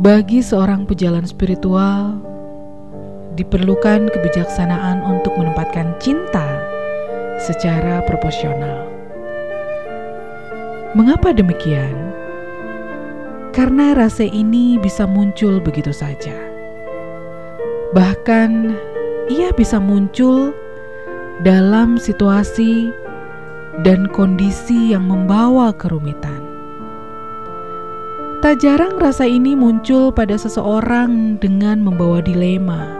Bagi seorang pejalan spiritual, diperlukan kebijaksanaan untuk menempatkan cinta secara proporsional. Mengapa demikian? Karena rasa ini bisa muncul begitu saja. Bahkan, ia bisa muncul dalam situasi dan kondisi yang membawa kerumitan. Tak jarang rasa ini muncul pada seseorang dengan membawa dilema.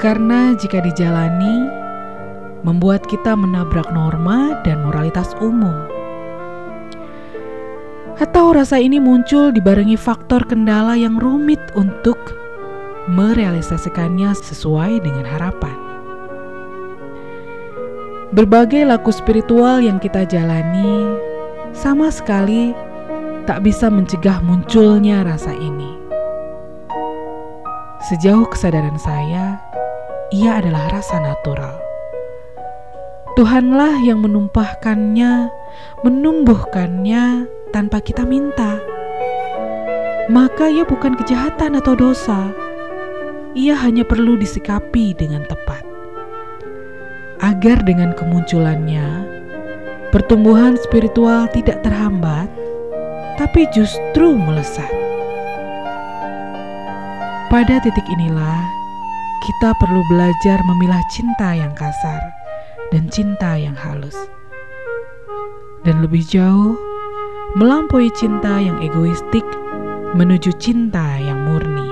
Karena jika dijalani, membuat kita menabrak norma dan moralitas umum. Atau rasa ini muncul dibarengi faktor kendala yang rumit untuk merealisasikannya sesuai dengan harapan. Berbagai laku spiritual yang kita jalani sama sekali tak bisa mencegah munculnya rasa ini. Sejauh kesadaran saya, ia adalah rasa natural. Tuhanlah yang menumpahkannya, menumbuhkannya tanpa kita minta. Maka ia bukan kejahatan atau dosa. Ia hanya perlu disikapi dengan tepat. Agar dengan kemunculannya, pertumbuhan spiritual tidak terhambat, tapi justru melesat. Pada titik inilah kita perlu belajar memilah cinta yang kasar dan cinta yang halus, dan lebih jauh melampaui cinta yang egoistik menuju cinta yang murni.